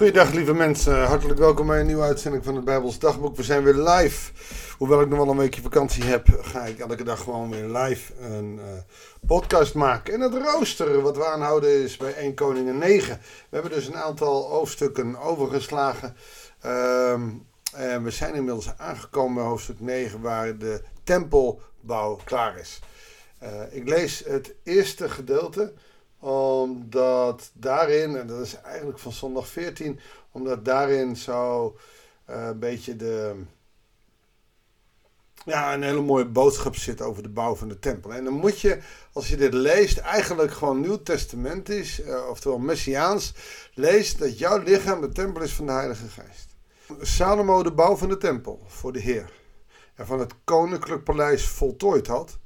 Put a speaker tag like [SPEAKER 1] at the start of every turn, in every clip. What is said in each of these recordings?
[SPEAKER 1] Goedendag lieve mensen, hartelijk welkom bij een nieuwe uitzending van het Bijbels Dagboek. We zijn weer live. Hoewel ik nog wel een weekje vakantie heb, ga ik elke dag gewoon weer live een uh, podcast maken. En het rooster wat we aanhouden is bij 1 Koningen 9. We hebben dus een aantal hoofdstukken overgeslagen. Um, en we zijn inmiddels aangekomen bij hoofdstuk 9 waar de tempelbouw klaar is. Uh, ik lees het eerste gedeelte omdat daarin, en dat is eigenlijk van zondag 14, omdat daarin zo uh, een beetje de. Ja, een hele mooie boodschap zit over de bouw van de tempel. En dan moet je, als je dit leest, eigenlijk gewoon Nieuw Testamentisch, uh, oftewel Messiaans, leest dat jouw lichaam de tempel is van de Heilige Geest. Salomo de bouw van de tempel voor de Heer en van het koninklijk paleis voltooid had,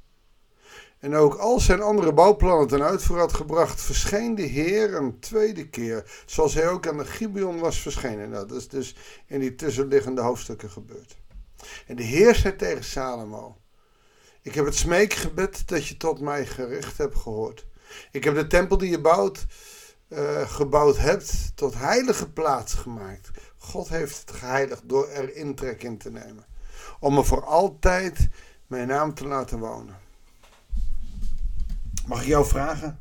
[SPEAKER 1] en ook al zijn andere bouwplannen ten uitvoer had gebracht, verscheen de Heer een tweede keer, zoals hij ook aan de Gibeon was verschenen. Nou, dat is dus in die tussenliggende hoofdstukken gebeurd. En de Heer zei tegen Salomo, ik heb het smeekgebed dat je tot mij gericht hebt gehoord. Ik heb de tempel die je bouwt, uh, gebouwd hebt, tot heilige plaats gemaakt. God heeft het geheiligd door er intrek in te nemen. Om er voor altijd mijn naam te laten wonen. Mag ik jou vragen?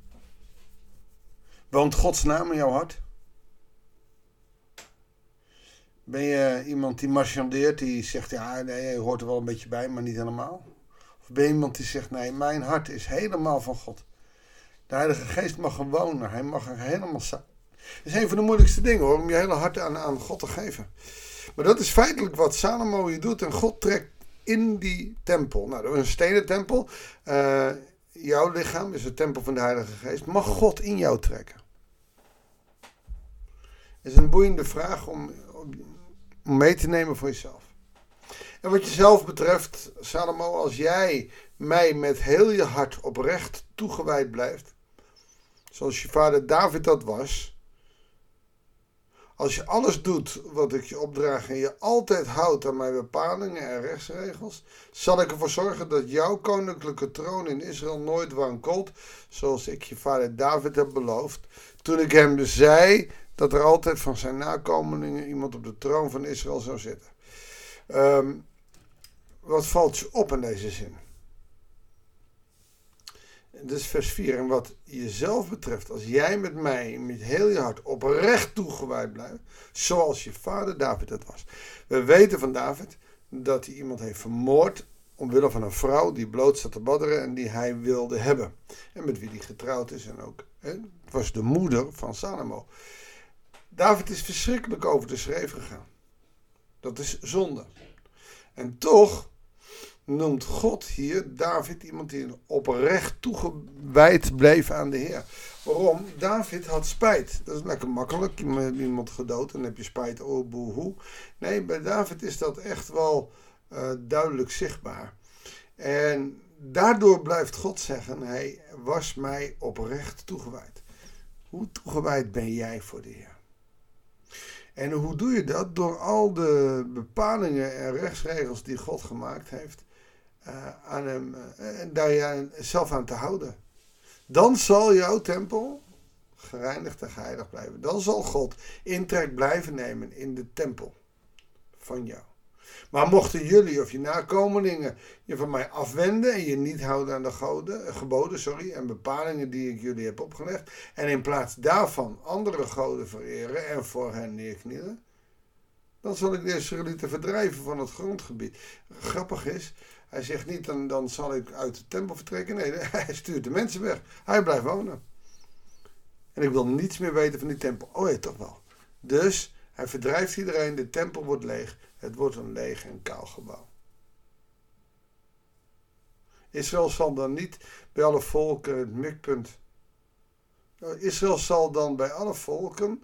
[SPEAKER 1] Woont Gods naam in jouw hart? Ben je iemand die marchandeert, die zegt, ja, nee, je hoort er wel een beetje bij, maar niet helemaal? Of ben je iemand die zegt, nee, mijn hart is helemaal van God. De Heilige Geest mag er wonen, hij mag er helemaal zijn. Dat is een van de moeilijkste dingen hoor, om je hele hart aan, aan God te geven. Maar dat is feitelijk wat Salomo hier doet en God trekt in die tempel. Nou, dat is een stenen tempel. Uh, jouw lichaam is het tempel van de Heilige Geest. Mag God in jou trekken? Dat is een boeiende vraag om, om mee te nemen voor jezelf. En wat jezelf betreft, Salomo, als jij mij met heel je hart oprecht toegewijd blijft, zoals je vader David dat was, als je alles doet wat ik je opdraag en je altijd houdt aan mijn bepalingen en rechtsregels, zal ik ervoor zorgen dat jouw koninklijke troon in Israël nooit wankelt, zoals ik je vader David heb beloofd. Toen ik hem zei dat er altijd van zijn nakomelingen iemand op de troon van Israël zou zitten. Um, wat valt je op in deze zin? Is vers 4. En wat jezelf betreft, als jij met mij met heel je hart oprecht toegewijd blijft, zoals je vader David dat was. We weten van David dat hij iemand heeft vermoord omwille van een vrouw die bloot zat te badderen en die hij wilde hebben. En met wie hij getrouwd is en ook. Hè, was de moeder van Salomo. David is verschrikkelijk over de schreef gegaan. Dat is zonde. En toch noemt God hier David iemand die oprecht toegewijd bleef aan de Heer. Waarom? David had spijt. Dat is lekker makkelijk. Je hebt iemand gedood en dan heb je spijt. Oh, boehoe. Nee, bij David is dat echt wel uh, duidelijk zichtbaar. En daardoor blijft God zeggen: Hij was mij oprecht toegewijd. Hoe toegewijd ben jij voor de Heer? En hoe doe je dat? Door al de bepalingen en rechtsregels die God gemaakt heeft, uh, aan hem, uh, en daar je zelf aan te houden. Dan zal jouw tempel gereinigd en geheiligd blijven. Dan zal God intrek blijven nemen in de tempel van jou. Maar mochten jullie of je nakomelingen je van mij afwenden en je niet houden aan de goden, geboden sorry, en bepalingen die ik jullie heb opgelegd, en in plaats daarvan andere goden vereren en voor hen neerknielen, dan zal ik de Israëlieten verdrijven van het grondgebied. Grappig is, hij zegt niet, dan, dan zal ik uit de tempel vertrekken. Nee, hij stuurt de mensen weg. Hij blijft wonen. En ik wil niets meer weten van die tempel. Oh ja, toch wel. Dus hij verdrijft iedereen, de tempel wordt leeg. Het wordt een leeg en kaal gebouw. Israël zal dan niet bij alle volken het mikpunt. Nou, Israël zal dan bij alle volken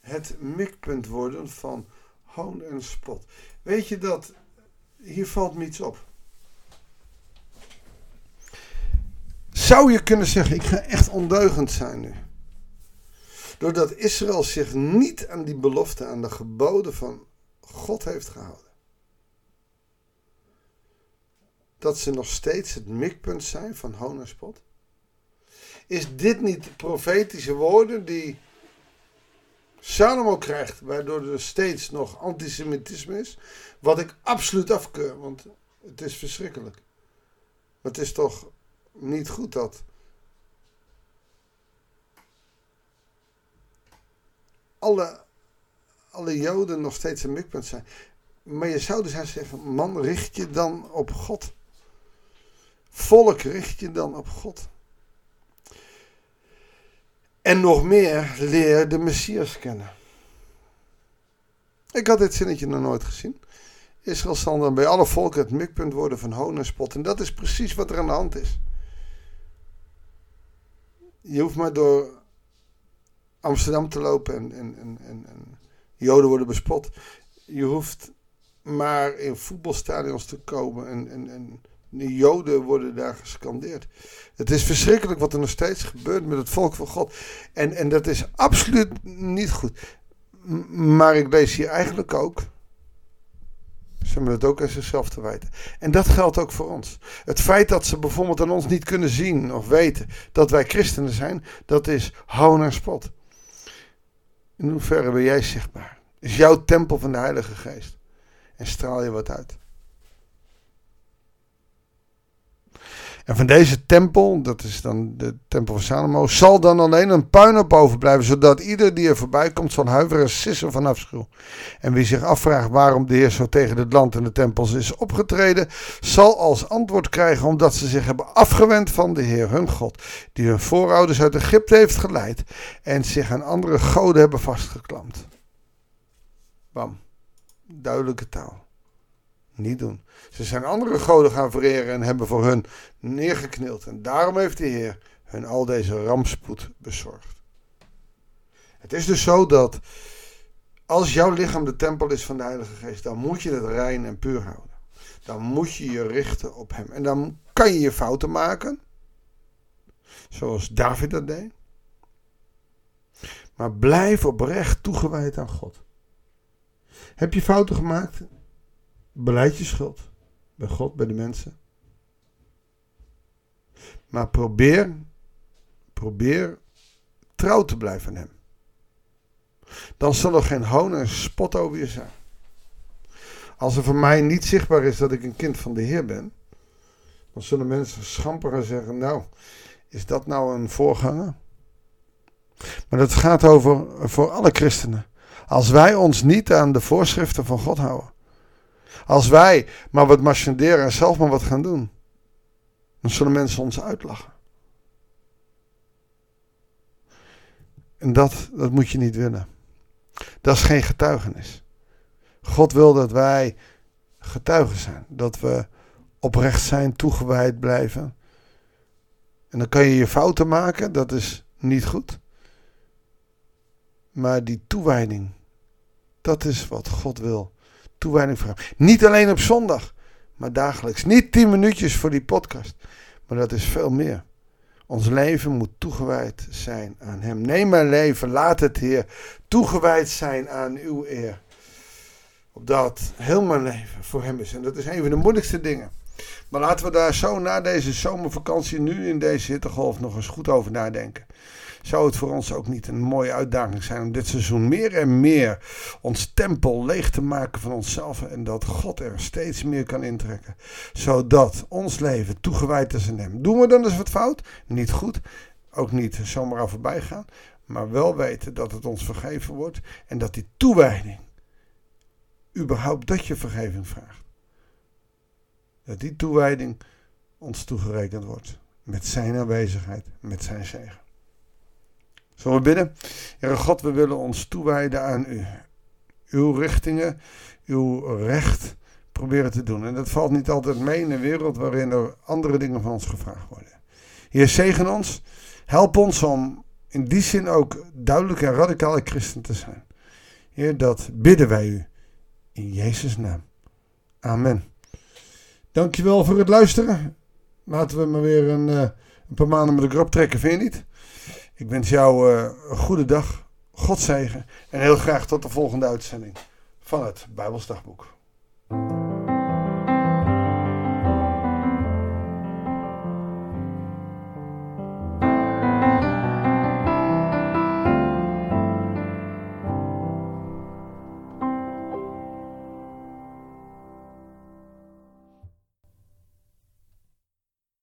[SPEAKER 1] het mikpunt worden van hoon en spot. Weet je dat, hier valt me iets op. Zou je kunnen zeggen, ik ga echt ondeugend zijn nu. Doordat Israël zich niet aan die belofte, aan de geboden van God heeft gehouden. Dat ze nog steeds het mikpunt zijn van hoon. Is dit niet profetische woorden die Salomo krijgt, waardoor er steeds nog antisemitisme is. Wat ik absoluut afkeur, want het is verschrikkelijk. Het is toch niet goed dat alle, alle Joden nog steeds een mikpunt zijn. Maar je zou dus zeggen, man, richt je dan op God. Volk, richt je dan op God. En nog meer, leer de Messias kennen. Ik had dit zinnetje nog nooit gezien. Israël zal dan bij alle volken het mikpunt worden van hoon en spot. En dat is precies wat er aan de hand is. Je hoeft maar door Amsterdam te lopen en, en, en, en, Joden worden bespot. Je hoeft maar in voetbalstadions te komen en, en, en de Joden worden daar gescandeerd. Het is verschrikkelijk wat er nog steeds gebeurt met het volk van God. En, en dat is absoluut niet goed. Maar ik lees hier eigenlijk ook. Ze hebben het ook aan zichzelf te wijten. En dat geldt ook voor ons. Het feit dat ze bijvoorbeeld aan ons niet kunnen zien of weten dat wij christenen zijn, dat is hou naar spot. In hoeverre ben jij zichtbaar? Is jouw tempel van de Heilige Geest? En straal je wat uit? En van deze tempel, dat is dan de tempel van Salomo, zal dan alleen een puinhoop overblijven, zodat ieder die er voorbij komt zal huiveren en sissen van afschuw. En wie zich afvraagt waarom de Heer zo tegen het land en de tempels is opgetreden, zal als antwoord krijgen omdat ze zich hebben afgewend van de Heer hun God, die hun voorouders uit Egypte heeft geleid en zich aan andere goden hebben vastgeklampt. Bam, duidelijke taal. Niet doen. Ze zijn andere goden gaan vereren en hebben voor hun neergeknield. En daarom heeft de Heer hun al deze rampspoed bezorgd. Het is dus zo dat als jouw lichaam de tempel is van de Heilige Geest, dan moet je het rein en puur houden. Dan moet je je richten op Hem. En dan kan je je fouten maken, zoals David dat deed. Maar blijf oprecht toegewijd aan God. Heb je fouten gemaakt? Beleid je schuld. Bij God, bij de mensen. Maar probeer, probeer trouw te blijven aan Hem. Dan zal er geen hoon en spot over je zijn. Als er voor mij niet zichtbaar is dat ik een kind van de Heer ben, dan zullen mensen schamperen zeggen: Nou, is dat nou een voorganger? Maar dat gaat over voor alle christenen. Als wij ons niet aan de voorschriften van God houden, als wij maar wat marchanderen en zelf maar wat gaan doen, dan zullen mensen ons uitlachen. En dat, dat moet je niet willen. Dat is geen getuigenis. God wil dat wij getuigen zijn. Dat we oprecht zijn, toegewijd blijven. En dan kan je je fouten maken, dat is niet goed. Maar die toewijding, dat is wat God wil toewijding voor hem. Niet alleen op zondag, maar dagelijks. Niet tien minuutjes voor die podcast, maar dat is veel meer. Ons leven moet toegewijd zijn aan Hem. Neem mijn leven, laat het Heer toegewijd zijn aan uw eer. Opdat heel mijn leven voor Hem is. En dat is een van de moeilijkste dingen. Maar laten we daar zo na deze zomervakantie, nu in deze hittegolf, nog eens goed over nadenken zou het voor ons ook niet een mooie uitdaging zijn om dit seizoen meer en meer ons tempel leeg te maken van onszelf en dat God er steeds meer kan intrekken, zodat ons leven toegewijd is aan Hem. Doen we dan eens wat fout? Niet goed, ook niet zomaar al voorbij gaan, maar wel weten dat het ons vergeven wordt en dat die toewijding, überhaupt dat je vergeving vraagt, dat die toewijding ons toegerekend wordt met Zijn aanwezigheid, met Zijn zegen. Zullen we bidden? Heere God, we willen ons toewijden aan u. Uw richtingen, uw recht proberen te doen. En dat valt niet altijd mee in een wereld waarin er andere dingen van ons gevraagd worden. Heer, zegen ons. Help ons om in die zin ook duidelijk en radicale christen te zijn. Heer, dat bidden wij u. In Jezus' naam. Amen. Dankjewel voor het luisteren. Laten we maar weer een, uh, een paar maanden met de grap trekken, vind je niet? Ik wens jou uh, een goede dag, God zegen en heel graag tot de volgende uitzending van het Bijbelsdagboek.